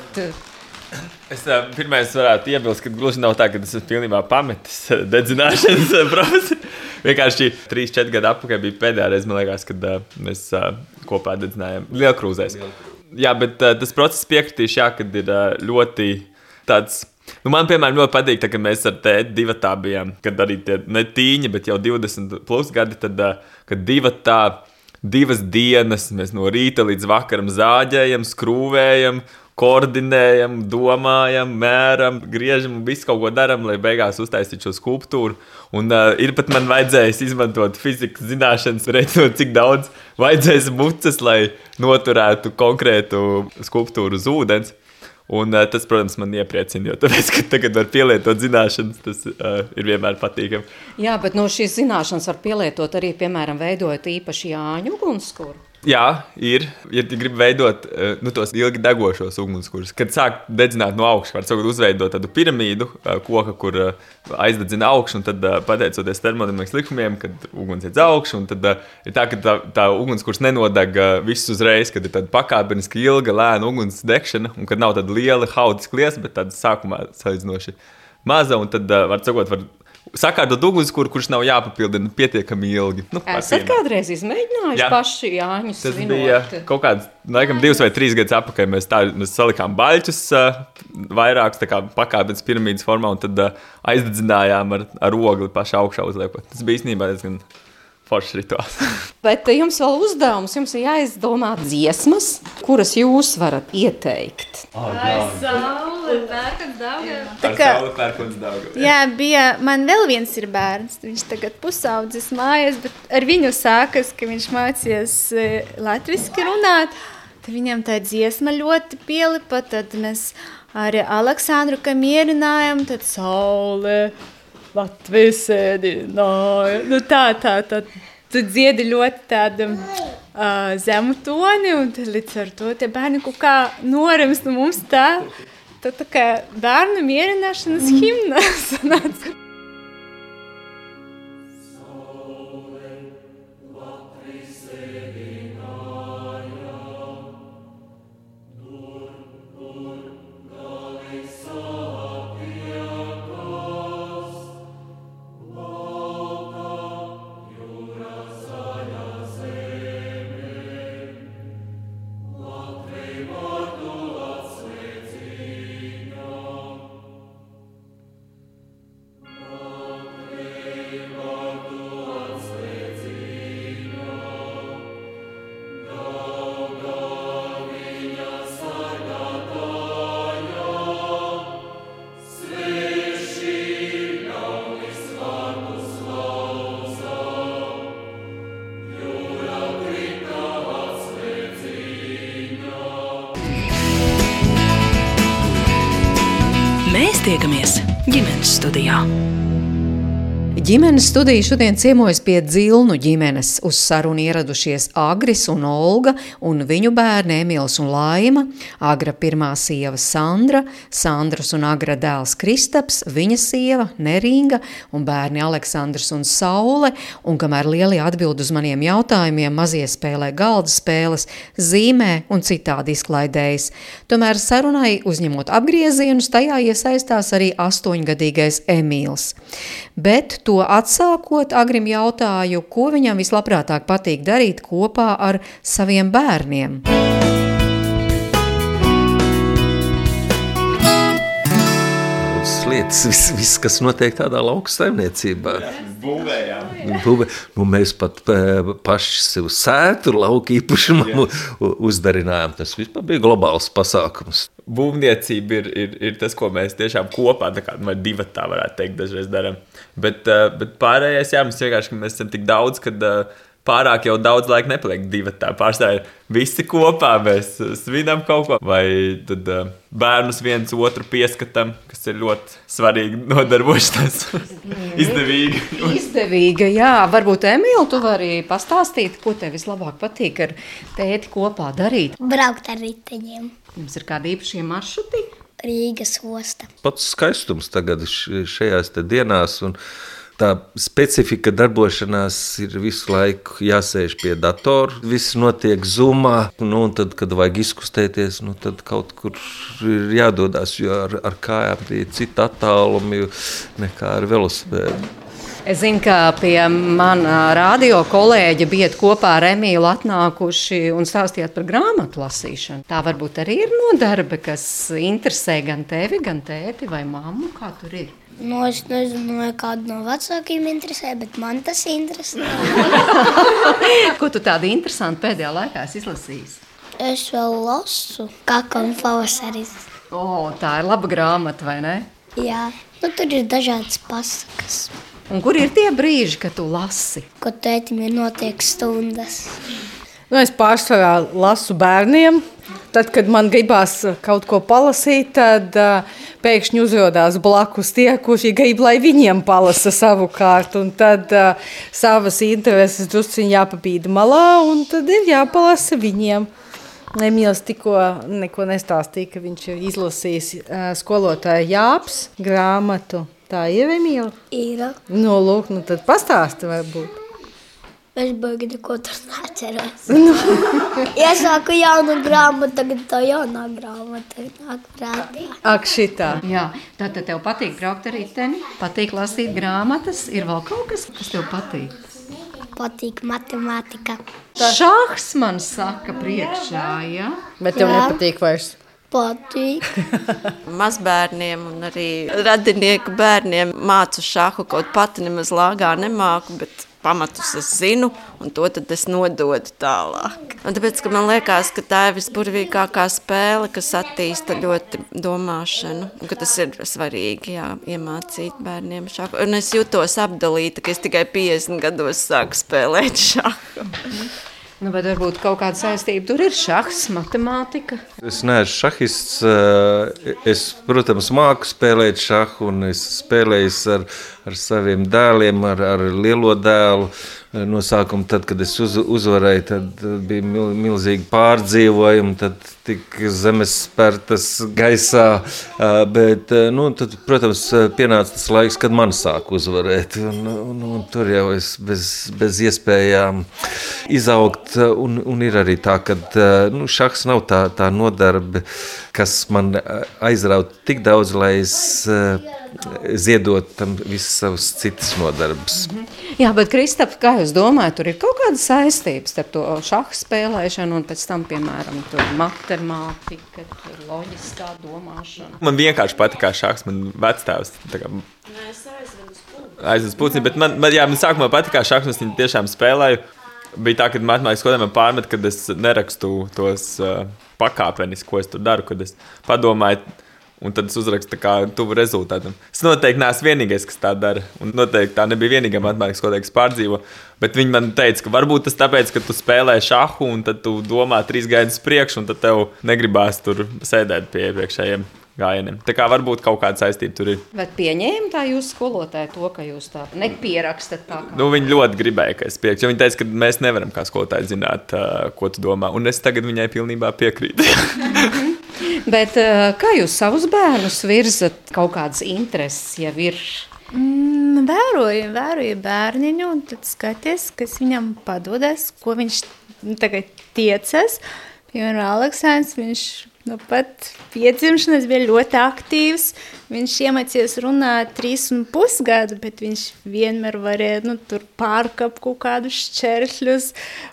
Es uh, pirmais varētu iebilst, ka gluži nav tā, ka es esmu pilnībā pametis dedzināšanas profesiju. Vienkārši 3-4 gadu atpakaļ bija pēdējā reize, liekas, kad uh, mēs uh, kopā dedzinājām Lielkrūzēs. Jā, bet uh, tas process piekritīšu, jā, kad ir uh, ļoti tāds. Nu, man, piemēram, ļoti patīk, tā, kad mēs ar tēti divi tā bijām. Kad arī tie ne tīņi, bet jau 20 plus gadi, tad, uh, kad divi tā divas dienas mēs no rīta līdz vakaram zāģējam, skrūvējam koordinējam, domājam, mēram, griežam visu kaut ko darām, lai beigās uztaisītu šo skulptūru. Un uh, ir pat man vajadzējis izmantot fizikas zināšanas, redzot, cik daudz vajadzēs mucas, lai noturētu konkrētu skulptūru uz ūdens. Un, uh, tas, protams, man iepriecina, jo tāpēc, tagad var pielietot zināšanas, tas uh, ir vienmēr patīkami. Jā, bet no šīs zināšanas var pielietot arī, piemēram, veidojot īpaši Jāņu ugunskura. Jā, ir. Ja gribi veidot eh, nu, tos ilgi degošos ugunskurus, kad sāk dedzināt no augšas, var sakot, uzveidot tādu piramīdu, eh, koka, kur eh, aizdedzina augšu, un tad, pateicoties termodinamikas likumiem, kad uguns iet uz augšu, tad ir tā, ka tā, tā ugunskurs nenodeg visus uzreiz, kad ir tāda pakāpeniski ilga, lēna uguns degšana, un kad nav tāda liela hautiska liesa, bet tāda sākumā salīdzinoši maza, un tad, var sakot, var sakārtot ugunskura, kurš nav jāpapildina pietiekami ilgi. Nu, Esat kādreiz izmēģinājuši Jā. paši Jāņus? Tas svinot? bija kaut kāds, laikam, divus vai trīs gadus atpakaļ. Mēs, tā, mēs salikām baļķus uh, vairākus pakāpienas piramīdas formā un tad uh, aizdedzinājām ar, ar ogli pašā augšā uzliekot. Tas bija īstenībā diezgan foršs rituāls. [laughs] Bet jums vēl uzdevums, jums ir jāizdomā dziesmas, kuras jūs varat ieteikt. Oh. Tā kā saule, pērkons daudz. Jā, bija, man vēl viens ir bērns, viņš tagad pusaudzis mājas, bet ar viņu sākas, ka viņš mācījies e, latviski runāt. Tad viņam tā dziesma ļoti pielipa, tad mēs ar Aleksandru kamierinājām, tad saule, Latvijas sēdināja. Nu, tā, tā, tā. Tu dziedi ļoti tādu uh, zemu toni, un līdz ar to tie bērni kaut kā norems no mums tā. Tā, tā kā bērnu mierināšanas himna [laughs] sanāca. Studijā. Ģimenes studija šodien ciemojas pie Dzilnu ģimenes. Uz sarunu ieradušies Agris un Olga un viņu bērni Emīls un Laima, Agra pirmā sieva Sandra, Sandras un Agra dēls Kristaps, viņa sieva Neringa un bērni Aleksandrs un Saule, un kamēr lielie atbild uz maniem jautājumiem, mazie spēlē galda spēles, zīmē un citādi izklaidējas. Tomēr sarunai uzņemot apgriezienus, tajā iesaistās arī astoņgadīgais Emīls. Bet to atsākot, Agrim jautāju, ko viņam vislabprātāk patīk darīt kopā ar saviem bērniem. Lietas, viss, vis, kas notiek tādā lauka saimniecībā. Būvējām. Būvē, nu, mēs pat paši sev sētu lauka īpašumu uzdarinājām. Tas vispār bija globāls pasākums. Būvniecība ir, ir, ir tas, ko mēs tiešām kopā, kā, vai divi tā varētu teikt, dažreiz darām. Bet, bet pārējais, jā, mums vienkārši mēs esam tik daudz, kad uh, pārāk jau daudz laika nepaliek divi. Tā pārstāvja visi kopā, mēs svinam kaut ko. Vai tad uh, bērnus viens otru pieskatām, kas ir ļoti svarīgi nodarbošanās. [laughs] Izdevīgi. Izdevīga, jā. Varbūt Emīl, tu vari pastāstīt, ko tev vislabāk patīk ar tēti kopā darīt? Braukt ar riteņiem. Jums ir kādi īpašie maršruti? Rīgas osta. Pats skaistums tagad šajās dienās. Un tā specifika darbošanās ir visu laiku jāsēž pie datora. Viss notiek zumā, nu, un tad, kad vajag izkustēties, nu, tad kaut kur ir jādodas, jo ar, ar kājām ir citi attālumi nekā ar velosipēdu. Es zinu, ka pie manas radio kolēģa bijat kopā ar Emīlu atnākuši un stāstījāt par grāmatu lasīšanu. Tā varbūt arī ir nodarbe, kas interesē gan tevi, gan tēti vai mammu. Kā tur ir? Nu, es nezinu, vai kādu no vecākiem interesē, bet man tas interesē. [laughs] Ko tu tādu interesantu pēdējā laikā izlasīji? Es vēl lasu, kā kam pavasaris. O, tā ir laba grāmata, vai ne? Jā, nu, tur ir dažādas pasakas. Un kur ir tie brīži, kad tu lasi? Kad tētim ir notiek stundas. Nu, es pārsvarā lasu bērniem. Tad, kad man gribās kaut ko palasīt, tad uh, pēkšņi uzrādās blakus tie, kurši grib, lai viņiem palasa savukārt. Un tad uh, savas intereses druskuļi jāpabīda malā, un tad ir jāpalasa viņiem. Emīls tikko neko nestāstīja, ka viņš ir izlasījis uh, skolotāja Jāps grāmatu. Tā ir Emīla? Ir. Nu, lūk, nu tad pastāsti varbūt. Es baigi neko tur neatceros. Nu. Iesāku jaunu grāmatu, tagad tā jaunā grāmata nāk prātā. Ak, šitā. Jā, tātad tev patīk braukt ar riteni, patīk lasīt grāmatas. Ir vēl kaut kas, kas tev patīk? Patīk matemātika. Šahs man saka priekšā, ja? Bet tev Jā. nepatīk vairs. Patīk. [laughs] Mazbērniem un arī radinieku bērniem mācu šāhu, kaut pati nemaz lāgā nemāku, bet pamatus es zinu, un to es nododu tālāk. Un tāpēc man liekas, ka tā ir visburvīgākā spēle, kas attīsta ļoti domāšanu, un ka tas ir svarīgi jā, iemācīt bērniem šādu. Un es jutos apdalīta, ka es tikai 50 gados sāku spēlēt šādu. Nu, bet varbūt kaut kāda saistība tur ir šachs, matemātika. Es neesmu šahists. Eh, es, protams, māku spēlēt šahu, un es spēlēju ar, ar saviem dēliem, ar, ar lielo dēlu no sākuma, tad, kad es uz, uzvarēju, tad bija mil, milzīgi pārdzīvojumi, tad tika zemes spērtas gaisā. Bet, nu, tad, protams, pienāca tas laiks, kad man sāk uzvarēt. Un, un, un tur jau es bez, bez iespējām izaugt. Un, un ir arī tā, ka nu, šachs nav tā, tā nodarbe, kas man aizrauta tik daudz, lai es ziedot tam visas savas citas nodarbes. Mm -hmm. Jā, bet Kristap, kā jūs domājat, tur ir kaut kāda saistība starp to šahu spēlēšanu un pēc tam, piemēram, matemātika, loģiskā domāšana? Man vienkārši patīk šachs, man vecstāvs. Aizvedu puci, bet man, man, jā, man sākumā patīk šachs, es viņu tiešām spēlēju. Bija tā, ka matemātikā skolēniem pārmet, ka es nerakstu tos uh, pakāpenis, ko es tur daru, kad es padomāju, Un tad es uzrakstu kā tuvu rezultātam. Es noteikti neesmu vienīgais, kas tā dara. Un noteikti tā nebija vienīgā matemātikas skola, kas pārdzīvo. Bet viņi man teica, ka varbūt tas tāpēc, ka tu spēlē šāhu un tad tu domā trīs gaidus priekšu, un tad tev negribās tur sēdēt pie iepriekšējiem gājieniem. Tā kā varbūt kaut kāda saistība tur ir. Bet pieņēma tā jūsu skolotāja to, ka jūs tā nepierakstat tā. Kā... Nu, viņa ļoti gribēja, ka es piekrītu. Viņa teica, ka mēs nevaram kā skolotāji zināt, ko tu domā. Un es tagad viņai pilnībā piekrītu. [laughs] Bet kā jūs savus bērnus virzat? Kaut kādas intereses jau ir. Mm, vēroju, vēroju bērniņu, un tad skaties, kas viņam padodas, ko viņš tagad tiecas. Piemēram, Aleksandrs, viņš Nu, pat piedzimšanas bija ļoti aktīvs. Viņš iemācījās runāt trīs un pus gadu, bet viņš vienmēr varēja nu, pārkāpt kaut kādus šķēršļus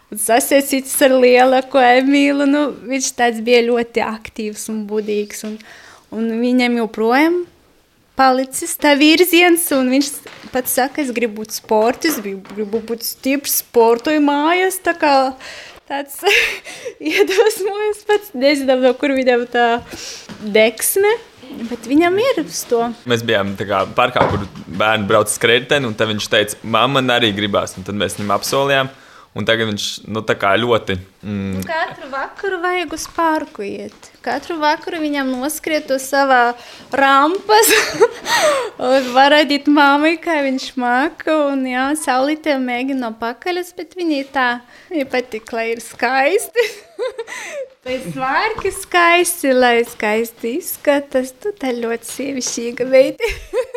un sasiesties ar lielāko Emīlu. Nu, viņš tāds bija ļoti aktīvs un budīgs. Un, un viņam joprojām palicis tā virziens, un viņš pats saka, es gribu būt sports, gribu būt stiprs, sportoju mājās. Tā kā tāds [laughs] iedvesmojas pats. Nezinām, no kur viņam tā deksme. Bet viņam ir uz to. Mēs bijām kā, parkā, kur bērni brauca skrejteni, un viņš teica, mamma arī gribās. Un tad mēs viņam apsolījām, Un tagad viņš nu, ļoti. Mm. Katru vakaru vajag uz parku iet. Katru vakaru viņam noskriet uz savā rampas. [laughs] un var redzēt māmai, kā viņš māca. Un jā, saulītē mēģina no pakaļas, bet viņi tā, viņi patīk, lai ir skaisti. [laughs] Lai svārki skaisti, lai skaisti izskatās. Tu tā ļoti sievišķīga veidi. [laughs]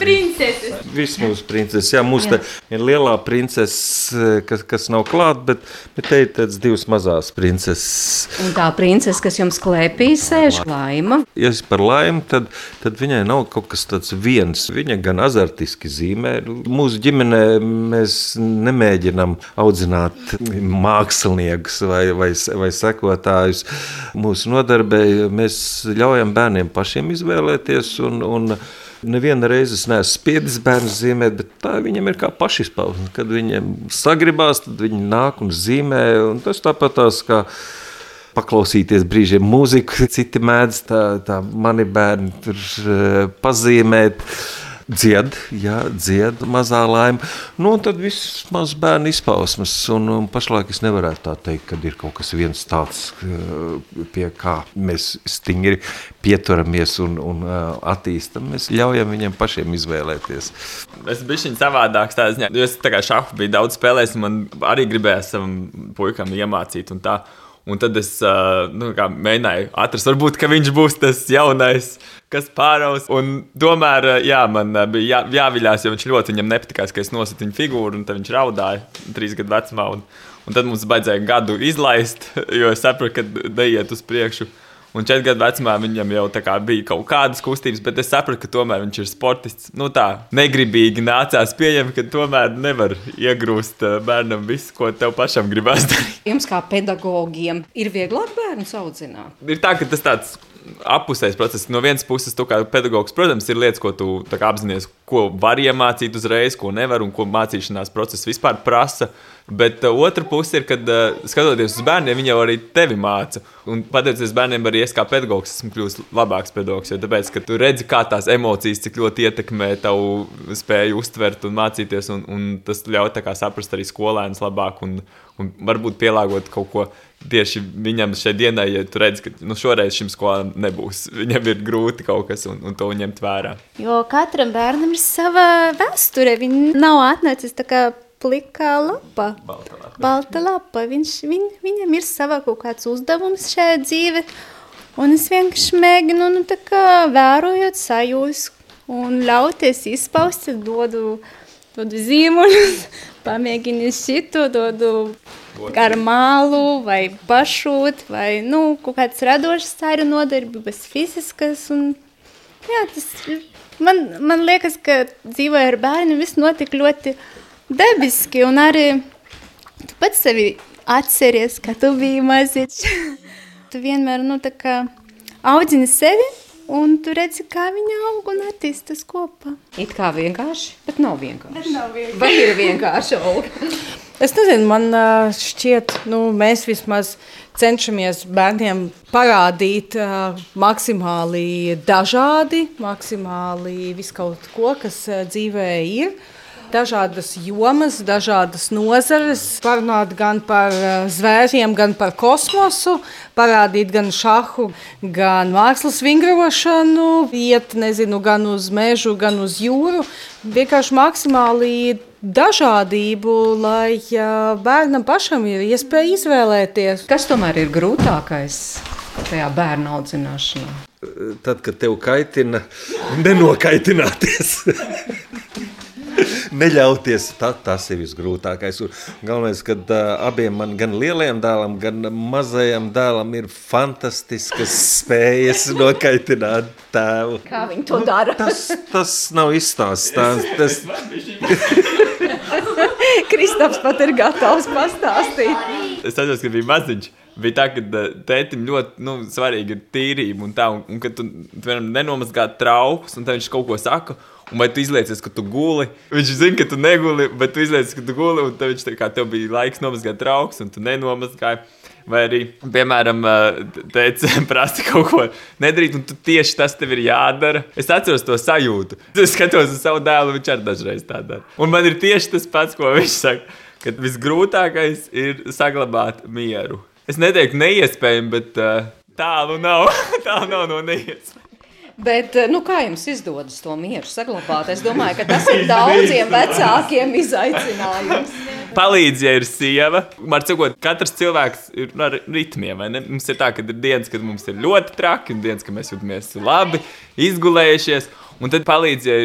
Princeses. Viss mūsu princeses. Jā, mūsu ir lielā princese, kas, kas nav klāta, bet, bet te ir tādas divas mazās princeses. Un tā princese, kas jums klēpī sēž, laima. Ja es par laimu, tad, tad viņai nav kaut kas tāds viens. Viņa gan azartiski zīmē. Mūsu ģimenē mēs nemēģinām audzināt māksliniekus vai, vai, vai sekotājus. Mūsu nodarbē mēs ļaujam bērniem pašiem izvēlēties. Un, un, Nevienu reizi es neesmu spiedis bērnu zīmēt, bet tā viņam ir kā pašizpausme. Kad viņiem sagribās, tad viņi nāk un zīmē. Un tas tāpat tās kā paklausīties brīžiem mūziku, citi mēdz tā, tā mani bērni tur uh, pazīmēt. Dzied, jā, dzied mazā laime. Nu, tad viss maz bērnu izpausmes. Un, un pašlaik es nevarētu tā teikt, ka ir kaut kas viens tāds, pie kā mēs stingri pieturamies un, un attīstam. Mēs ļaujam viņiem pašiem izvēlēties. Es biju savādāks tādā ziņā, jo es tā kā šādu biju daudz spēlējis, un man arī gribējās savam puikam iemācīt. Un tā. Un tad es nu, mēģināju atrast, varbūt viņš būs tas jaunais, kas pāraus. Un tomēr jā, man bija jā, jāviļās, jo viņš ļoti viņam nepatikās, ka es nosatu viņa figūru, un viņš raudāja trīs gadu vecumā. Un, un tad mums vajadzēja gadu izlaist, [laughs] jo es sapratu, ka neiet uz priekšu. Un četru gadu vecumā viņam jau kā bija kaut kādas kustības, bet es sapratu, ka tomēr viņš ir sportists. Nu, tā negribīgi nācās pieņemt, ka tomēr nevar iegrūst eh, bērnam visu, ko tev pašam gribās [laughs] darīt. Jums, kā pedagogiem, ir vieglāk bērnu audzināt? Ir tā, ka tas tāds apusējs process. No vienas puses, tu kā pedagogs, protams, ir lietas, ko tu apzinājies, ko var iemācīt uzreiz, ko nevar un ko mācīšanās process vispār prasa. Bet uh, otra puse ir, kad uh, skatoties uz bērniem, viņi jau arī tevi māca. Un pateicoties bērniem, arī es kā pedagogs esmu kļuvis labāks pedagogs. Jo tāpēc, ka tu redzi, kā tās emocijas cik ļoti ietekmē tavu spēju uztvert un mācīties. Un, un tas ļauj saprast arī skolēnus labāk un, un varbūt pielāgot kaut ko tieši viņam šai dienai, ja tu redz, ka nu, šoreiz šim skolām nebūs. [laughs] Viņam ir grūti kaut kas un, un to ņemt vērā. Jo katram bērnam ir sava vēsture. Viņi nav atnācis tā kā plikā lapa. Balta lapa. Balta lapa. Viņš, viņ, viņam ir sava kaut kāds uzdevums šajā dzīve. Un es vienkārši mēģinu, nu, tā kā vērojot sajūs un ļauties izpaust, dodu, dodu zīmuļus, [laughs] pamēģinu šito, dodu ar mālu vai pašūt, vai, nu, kaut kāds radošs ceru nodarbības fiziskas. Un, jā, tas man, man liekas, ka dzīvoja ar bērnu viss notika ļoti dabiski, un arī tu pats sevi atceries, ka tu biji maziņš. [laughs] tu vienmēr, nu, tā kā audzini sevi, un tu redzi, kā viņi aug un attīstas kopā. It kā vienkārši, bet nav vienkārši. Bet nav vienkārši. Vai ir vienkārši, Olga? Es nezinu, man šķiet, nu, mēs vismaz cenšamies bērniem parādīt uh, maksimāli dažādi, maksimāli visu kaut ko, kas uh, dzīvē ir. Dažādas jomas, dažādas nozares, parunāt gan par eh, zvēriem, gan par kosmosu, parādīt gan šahu, gan mākslas vingrošanu, iet nezinu, gan uz mežu, gan uz jūru. Vienkārši maksimāli dažādību, lai bērnam pašam ir iespēja izvēlēties. Kas tomēr ir grūtākais tajā bērnu audzināšanā? Tad, kad tev kaitina, nenokaitināties. Neļauties, tā, tas ir visgrūtākais. Galvenais, ka uh, abiem man, gan lielajam dēlam, gan mazajam dēlam, ir fantastiskas spējas nokaitināt tēvu. Kā viņi to dara? Tas, tas nav izstāstīts. Tas... [laughs] Kristaps pat ir gatavs pastāstīt. Es atceros, ka bija maziņš bija tā, ka tētim ļoti nu, svarīga ir tīrība un tā, un, un ka tu piemēram, nenomazgā traukus, un viņš kaut ko saka. Un vai tu izliecies, ka tu guli? Viņš zina, ka tu neguli, bet tu izliecies, ka tu guli. Un viņš tā kā tev bija laiks nomazgāt traukus, un tu nenomazgāji. Vai arī, piemēram, teica, [laughs] prasa kaut ko nedarīt, un tieši tas tev ir jādara. Es atceros to sajūtu. Es skatos uz savu dēlu, viņš arī dažreiz tā dara. Un man ir tieši tas pats, ko viņš saka, ka visgrūtākais ir saglabāt mieru. Es neteiktu neiespējami, bet uh, tālu nav. [laughs] tālu nav no neiespējama. Bet, eh, nu, kā jums izdodas to mieru saglabāt? Es domāju, ka tas ir daudziem vecākiem izaicinājums. Palīdz, ja ir sieva. Man sakot, katrs cilvēks ir ar ritmiem. Mums ir tā, ka ir dienas, kad mums ir ļoti traki, un dienas, kad mēs jūtamies labi, izgulējušies. Un tad palīdz, ja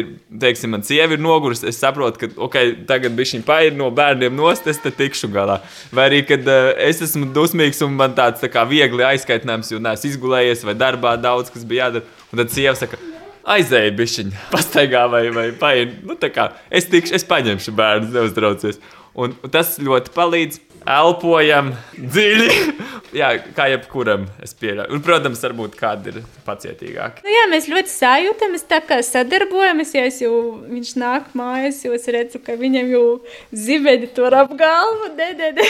teiksim, man sieva ir nogurusi, es saprotu, ka okay, tagad viņa pair no bērniem nost, es tikšu galā. Vai arī, kad uh, es esmu dusmīgs un man tāds tā kā viegli aizkaitināms, jo neesmu izgulējies vai darbā daudz, kas bija jādara. Un tad sieva saka, aizēja bišķiņa, [laughs] pastaigā vai, vai paieņem. Nu, kā, es, tikšu, es paņemšu bērnu, neuztraucies. Un tas ļoti palīdz elpojam dziļi. [laughs] jā, kā jebkuram, es pieļauju. Un, protams, varbūt kādi ir pacietīgāki. Nu, jā, mēs ļoti sajūtamies, tā kā sadarbojamies. Ja jau viņš nāk mājās, jau es redzu, ka viņam jau zibedi tur ap galvu. De, de, de.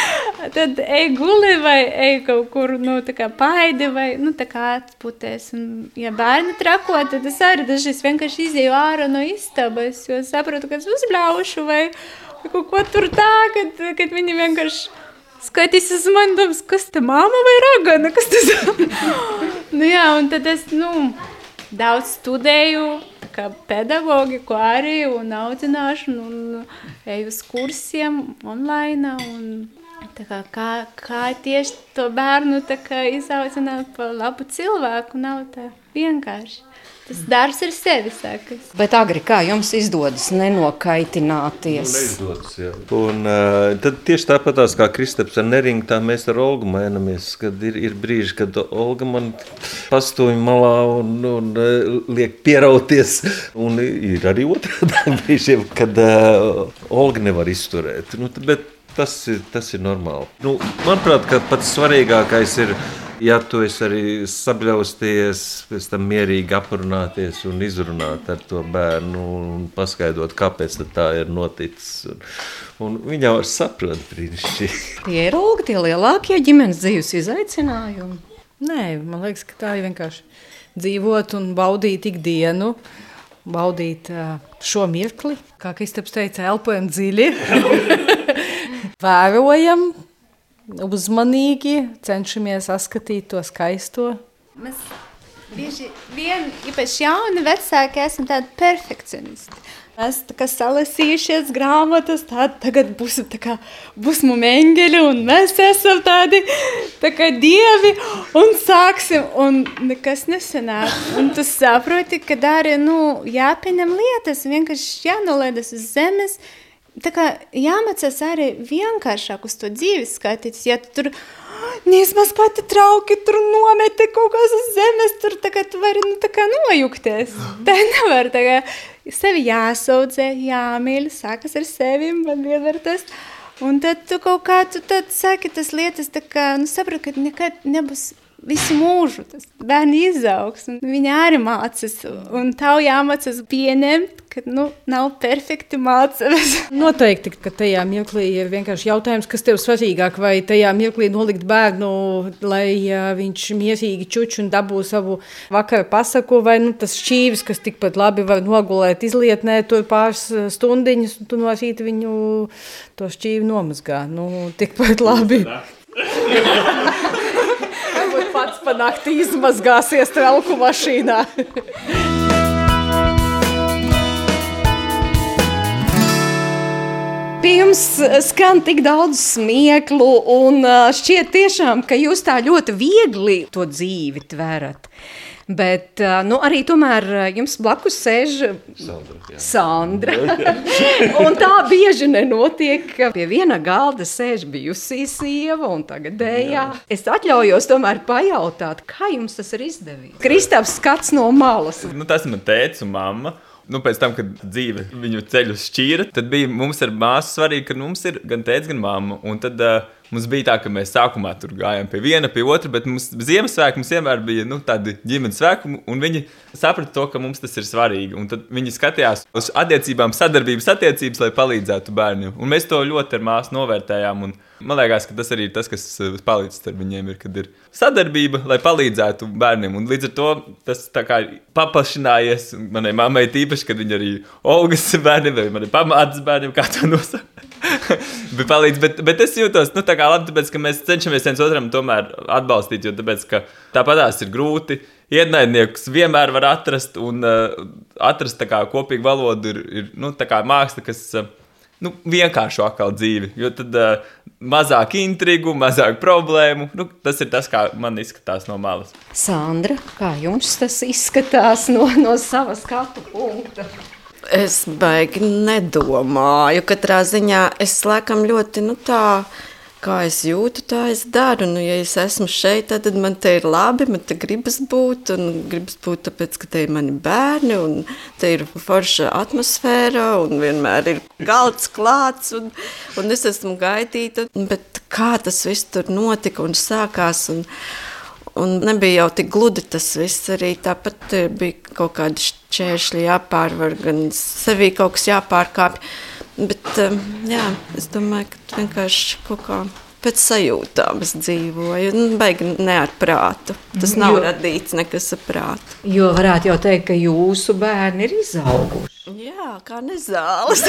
[laughs] Tad ej guli vai ej kaut kur, nu, paidi vai, nu, atpūties. Un, ja bērni trako, tad es arī dažreiz vienkārši izēju ārā no istabas, jo saprotu, ka es uzbļaušu vai kaut ko tur tā, kad, kad viņi vienkārši skatīs uz mani, domās, kas te māma vai ragana, kas tas [laughs] nu jā, un tad es, nu, daudz studēju, kā pedagogiku arī, un audzināšanu, un eju uz kursiem online, un tā kā, kā, kā tieši to bērnu tā kā izaudzināt pa labu cilvēku, nav tā vienkārši. Tas darbs ir sevi sākas. Bet agri kā jums izdodas nenokaitināties? Nu, neizdodas, jā. Un uh, tad tieši tāpatās kā Kristaps ar Neringu, tā mēs ar Olgu mainamies, kad ir, ir brīži, kad Olga man pastoņ malā un, un uh, liek pierauties. Un ir arī otrādā [laughs] brīžiem, kad uh, Olga nevar izturēt. Nu, bet tas ir, tas ir normāli. Nu, manuprāt, pats svarīgākais ir ja tu esi arī sabļausties, pēc tam mierīgi aprunāties un izrunāt ar to bērnu un paskaidrot, kāpēc tā ir noticis. Un, un viņa jau saprot brīnišķīgi. Tie ir lūgi tie lielākie ģimenes dzīves izaicinājumi. Nē, man liekas, ka tā ir vienkārši dzīvot un baudīt ikdienu. Baudīt šo mirkli, kā Kristaps teica, elpojam dziļi, [laughs] vērojam, uzmanīgi, cenšamies saskatīt to skaisto. Mēs bieži vien, īpaši jauni vecāki, esam tādi perfekcionisti. Mēs tā kā salasījušies grāmatas, tad tagad būs, tā kā, būs mums eņģeļi, un mēs esam tādi tā kā dievi, un sāksim, un nekas nesanāk. Un tu saproti, ka arī, nu, jāpieņem lietas, vienkārši jānolaidas uz zemes, tā kā jāmācās arī vienkāršāk uz to dzīvi skatīties. Ja tu tur Nīsmas pati trauki tur nometi kaut kas uz zemes, tur tagad tu vari, nu, tā kā nojukties. [gasps] Tā nevar, tā kā sevi jāsaudzē, jāmīļ, sākas ar sevi, man vienmēr tas. Un tad tu kaut kā, tu tad saki tas lietas, tā kā, nu, saprot, ka nekad nebūs visu mūžu. Tas bērni izaugs, un viņi arī mācās. Un tev jāmācās pieņemt, ka nu, nav perfekti mācības. [laughs] Noteikti, ka tajā mirklī ir vienkārši jautājums, kas tev svarīgāk. Vai tajā mirklī nolikt bērnu, lai uh, viņš mierīgi čuč un dabū savu vakaru pasaku, vai nu, tas šķīvis, kas tikpat labi var nogulēt izlietnē, tur pāris stundiņas, un tu no rīta viņu to šķīvi nomazgā. Nu, tikpat labi. [laughs] [laughs] Varbūt pats pa nakti izmazgāsies trauku mašīnā. [laughs] Pie jums skan tik daudz smieklu, un šķiet tiešām, ka jūs tā ļoti viegli to dzīvi tverat. Bet nu, arī tomēr jums blakus sēž Sandra, jā. Sandra. [laughs] un tā bieži nenotiek, ka pie viena galda sēž bijusī sieva un tagadējā. Es atļaujos tomēr pajautāt, kā jums tas ir izdevies? Kristaps skats no malas. Nu, tas tēvs un mamma. Nu, pēc tam, kad dzīve viņu ceļu šķīra, tad bija mums ar māsu svarīgi, ka mums ir gan tēvs, gan mamma. Un tad uh, mums bija tā, ka mēs sākumā tur gājām pie viena, pie otra, bet mums Ziemassvētku mums vienmēr bija nu, tādi ģimenes svētki, un viņi saprata to, ka mums tas ir svarīgi. Un tad viņi skatījās uz attiecībām, sadarbības attiecības, lai palīdzētu bērniem. Un mēs to ļoti ar māsu novērtējām. Un, Man liekas, ka tas arī ir tas, kas uh, palīdz ar viņiem, ir, kad ir sadarbība, lai palīdzētu bērniem. Un līdz ar to tas paplašinājies manai mammai, tīpaši, kad viņa arī Olgas bērniem vai pamātes bērniem, kā to nosaukt. [laughs] bet, palīdz, bet, bet es jūtos nu, tā kā labi, tāpēc, ka mēs cenšamies viens otram tomēr atbalstīt, jo tāpēc, ka tāpatās ir grūti. Ienaidniekus vienmēr var atrast, un uh, atrast kā, kopīgu valodu ir, ir nu, māksla, kas uh, nu, vienkāršo atkal dzīvi. Jo tad uh, mazāk intrigu, mazāk problēmu. Nu, tas ir tas, kā man izskatās no malas. Sandra, kā jums tas izskatās no, no sava skatu punkta? Es baigi nedomāju. Katrā ziņā es laikam ļoti nu, tā. Kā es jūtu, tā es daru. Nu, ja es esmu šeit, tad man te ir labi, man te gribas būt. Un gribas būt tāpēc, ka te ir mani bērni, un te ir forša atmosfēra, un vienmēr ir galds klāts, un, un es esmu gaidīta. Bet kā tas viss tur notika un sākās? Un, Un nebija jau tik gludi tas viss. Arī tāpat bija kaut kādi šķēršļi jāpārvar, gan sevī kaut kas jāpārkāpj. Bet jā, es domāju, ka vienkārši kaut kā pēc sajūtām es dzīvoju. Nu, baigi ne ar prātu. Tas nav jo, radīts nekas ar prātu. Jo varētu jau teikt, ka jūsu bērni ir izauguši. Jā, kā nezāles.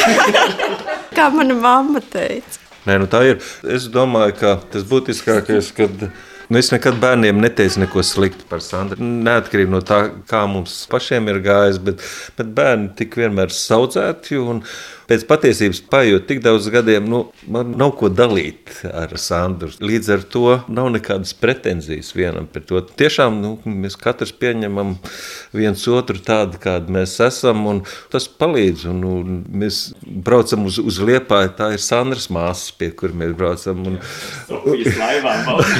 [laughs] kā mana mamma teica. Nē, nu tā ir. Es domāju, ka tas būtiskākais, kad Nu, es nekad bērniem neteicu neko sliktu par Sandru. Neatkarīgi no tā, kā mums pašiem ir gājis, bet, bet bērni tik vienmēr saudzēti. Un, pēc patiesības paiet tik daudz gadiem, nu, man nav ko dalīt ar Sandru. Līdz ar to nav nekādas pretenzijas vienam pret otru. Tiešām nu, mēs katrs pieņemam viens otru tādu, kādi mēs esam, un tas palīdz. Un, un mēs braucam uz, uz Liepāju, tā ir Sandras māsas, pie kuriem mēs braucam. Un,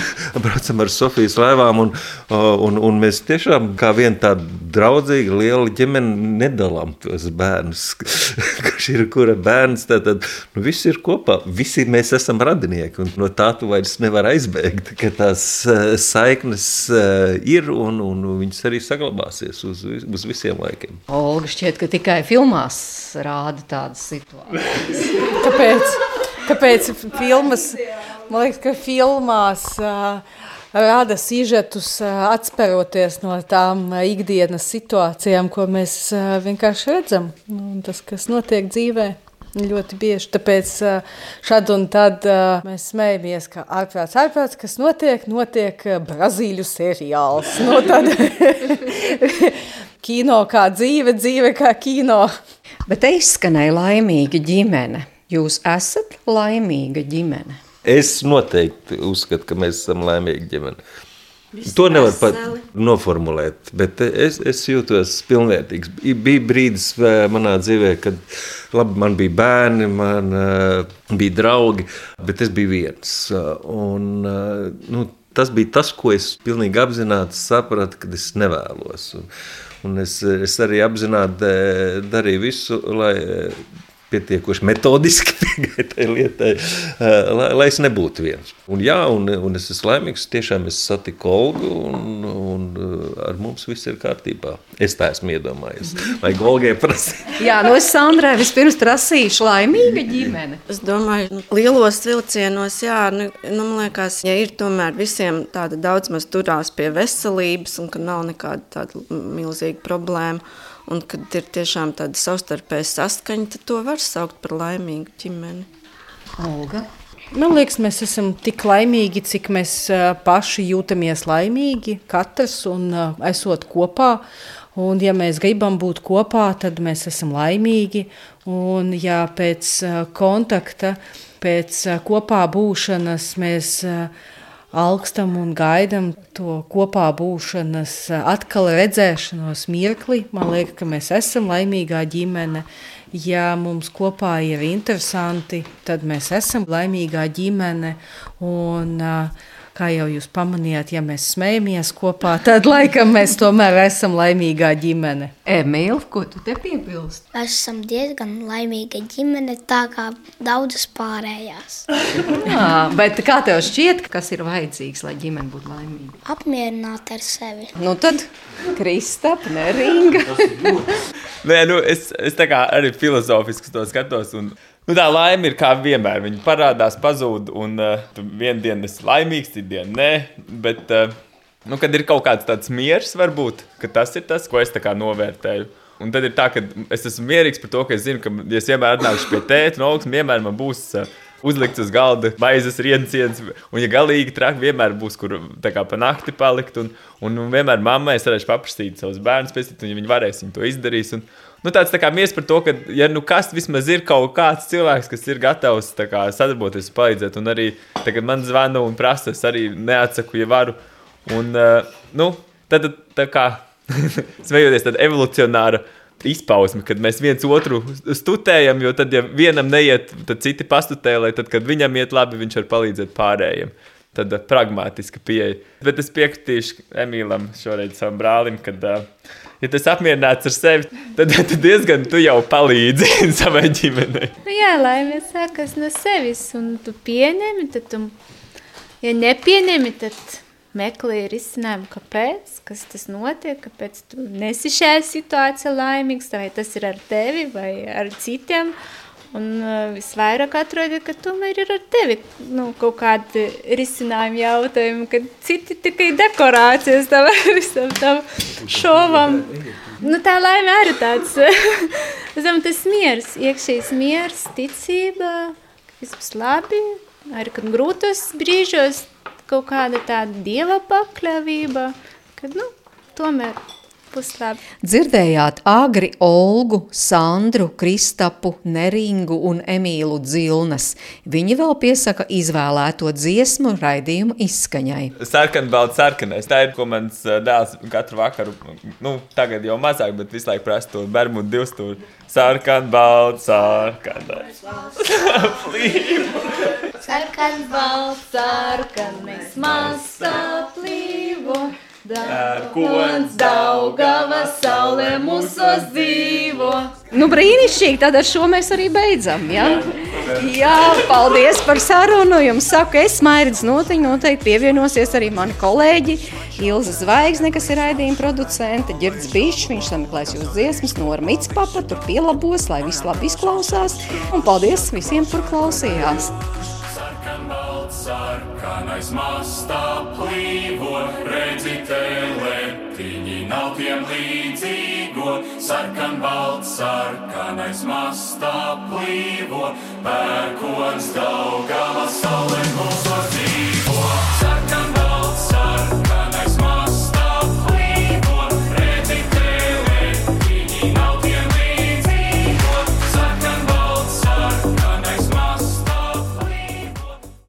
[laughs] braucam ar Sofijas laivām, un, un, un mēs tiešām kā viena tāda draudzīga, liela ģimene nedalām tos bērnus, [laughs] kurš ir kura bērns. Tad, tad nu, viss ir kopā, visi mēs esam radinieki, un no tā tu vairs nevar aizbēgt, ka tās uh, saiknes uh, ir un, un viņas arī saglabāsies uz, uz visiem laikiem. Olga šķiet, ka tikai filmās rāda tādas situācijas. Kāpēc? Kāpēc filmas? Man liekas, ka filmās uh, rada sižetus, atspēroties no tām ikdienas situācijām, ko mēs vienkārši redzam. Un tas, kas notiek dzīvē. Ļoti bieži. Tāpēc šad un tad mēs smējamies, ka ārprāts, ārprāts, kas notiek, notiek Brazīļu seriāls. No nu, tad [laughs] kino kā dzīve, dzīve kā kino. Bet te izskanēja laimīga ģimene. Jūs esat laimīga ģimene. Es noteikti uzskatu, ka mēs esam laimīgi ģimene. Viss to nevar pat noformulēt, bet es, es jūtos pilnvērtīgs. Bija brīdis manā dzīvē, kad labi, man bija bērni, man uh, bija draugi, bet es biju viens. Un, uh, nu, tas bija tas, ko es pilnīgi apzināti sapratu, kad es nevēlos. Un, un es, es arī apzināti darīju visu, lai pietiekoši metodiski [laughs] tai lietai, lai, lai es nebūtu viens. Un, jā, un, un es esmu laimīgs. Tiešām es satiku Olgu, un, un ar mums viss ir kārtībā. Es tā esmu iedomājies. [laughs] Vai Golgai prasīt? jā, no nu es Sandrai vispirms prasīšu laimīga ģimene. Es domāju, nu, lielos vilcienos, jā, nu, nu, man liekas, ja ir tomēr visiem tāda daudz maz turās pie veselības un ka nav nekāda tāda milzīga problēma un kad ir tiešām tāda savstarpēja saskaņa, tad to var saukt par laimīgu ģimeni. Olga? Man liekas, mēs esam tik laimīgi, cik mēs paši jūtamies laimīgi, katrs un esot kopā. Un, ja mēs gribam būt kopā, tad mēs esam laimīgi. Un, ja pēc kontakta, pēc kopā būšanas mēs augstam un gaidām to kopā būšanas, atkal redzēšanos mirkli. Man liekas, ka mēs esam laimīgā ģimene. Ja mums kopā ir interesanti, tad mēs esam laimīgā ģimene. Un, uh, kā jau jūs pamanījāt, ja mēs smejamies kopā, tad laikam mēs tomēr esam laimīgā ģimene. Emīl, ko tu te piebilst? Mēs esam diezgan laimīga ģimene, tā kā daudzas pārējās. Jā, [laughs] bet kā tev šķiet, kas ir vajadzīgs, lai ģimene būtu laimīga? Apmierināt ar sevi. Nu tad Kristap, neringa. Nē, nu, es, es tā kā arī filozofiski to skatos. Un Nu, tā laime ir kā vienmēr. Viņa parādās, pazūd, un uh, tu vienu dienu esi laimīgs, citu dienu nē. Bet, uh, nu, kad ir kaut kāds tāds miers, varbūt tas ir tas, ko es novērtēju. Un tad ir tā, ka es esmu mierīgs par to, ka es zinu, ka, ja es vienmēr atnākšu pie tēta, no augšas, vienmēr man būs uh, uzlikts uz galda maizes rienciens. Un, ja galīgi traki, vienmēr būs, kur kā, pa nakti palikt. Un, un, un vienmēr mammai es varēšu paprasīt savus bērnus, pēc tam, ja viņi varēs, viņi to izdarīs. Un, nu, tāds tā kā mies par to, ka, ja nu kas vismaz ir kaut kāds cilvēks, kas ir gatavs kā, sadarboties, palīdzēt, un arī tagad man zvana un prasa, es arī neatsaku, ja varu. Un, uh, nu, tad, tā kā [laughs] svejoties tāda evolucionāra izpausme, kad mēs viens otru stutējam, jo tad, ja vienam neiet, tad citi pastutē, lai tad, kad viņam iet labi, viņš var palīdzēt pārējiem. Tad uh, pragmatiska pieeja. Bet es piekritīšu Emīlam, šoreiz savam brālim, kad uh, ja tu esi apmierināts ar sevi, tad, tad diezgan tu jau palīdzi [laughs] savai ģimenei. Nu, jā, laime sākas no sevis, un tu pieņemi, tad tu, ja nepieņemi, tad meklē risinājumu, kāpēc, kas tas notiek, kāpēc tu nesi šajā situācijā laimīgs, vai tas ir ar tevi vai ar citiem. Un uh, visvairāk atrodi, ka tomēr ir ar tevi nu, kaut kādi risinājumi jautājumi, kad citi tikai dekorācijas tam [laughs] visam tam šovam. Nu, tā laime arī tāds, [laughs] domāju, tas miers, iekšējs miers, ticība, ka viss būs labi, arī kad grūtos brīžos kaut kāda tāda dieva pakļāvība, kad, nu, tomēr puslabi. Dzirdējāt Agri, Olgu, Sandru, Kristapu, Neringu un Emīlu Dzilnas. Viņi vēl piesaka izvēlēto dziesmu raidījumu izskaņai. Sarkanbalts sarkanais. Tā ir, ko mans dēls katru vakaru, nu, tagad jau mazāk, bet visu laiku prasa to Bermudu divstūri. Sarkanbalts, sarkanais. Sarkanbalts, sarkanais, mazā plīvo. Dārkons Daugava saulē mūsos dzīvo. Nu, brīnišķīgi, tad ar šo mēs arī beidzam, ja? Jā, paldies par sarunu. Jums saku, es Mairidz notiņ, noteikti pievienosies arī mani kolēģi Ilza Zvaigzne, kas ir raidījuma producente, Girds Bišs, viņš sameklēs jūs dziesmas, Nora Mitspapa, tur pielabos, lai viss labi izklausās. Un paldies visiem, kur klausījās sarkanais mastā plīvo, redzi teletiņi nav tiem līdzīgo. Sarkan balts, sarkanais mastā plīvo, pērkons daugava saulē mūs.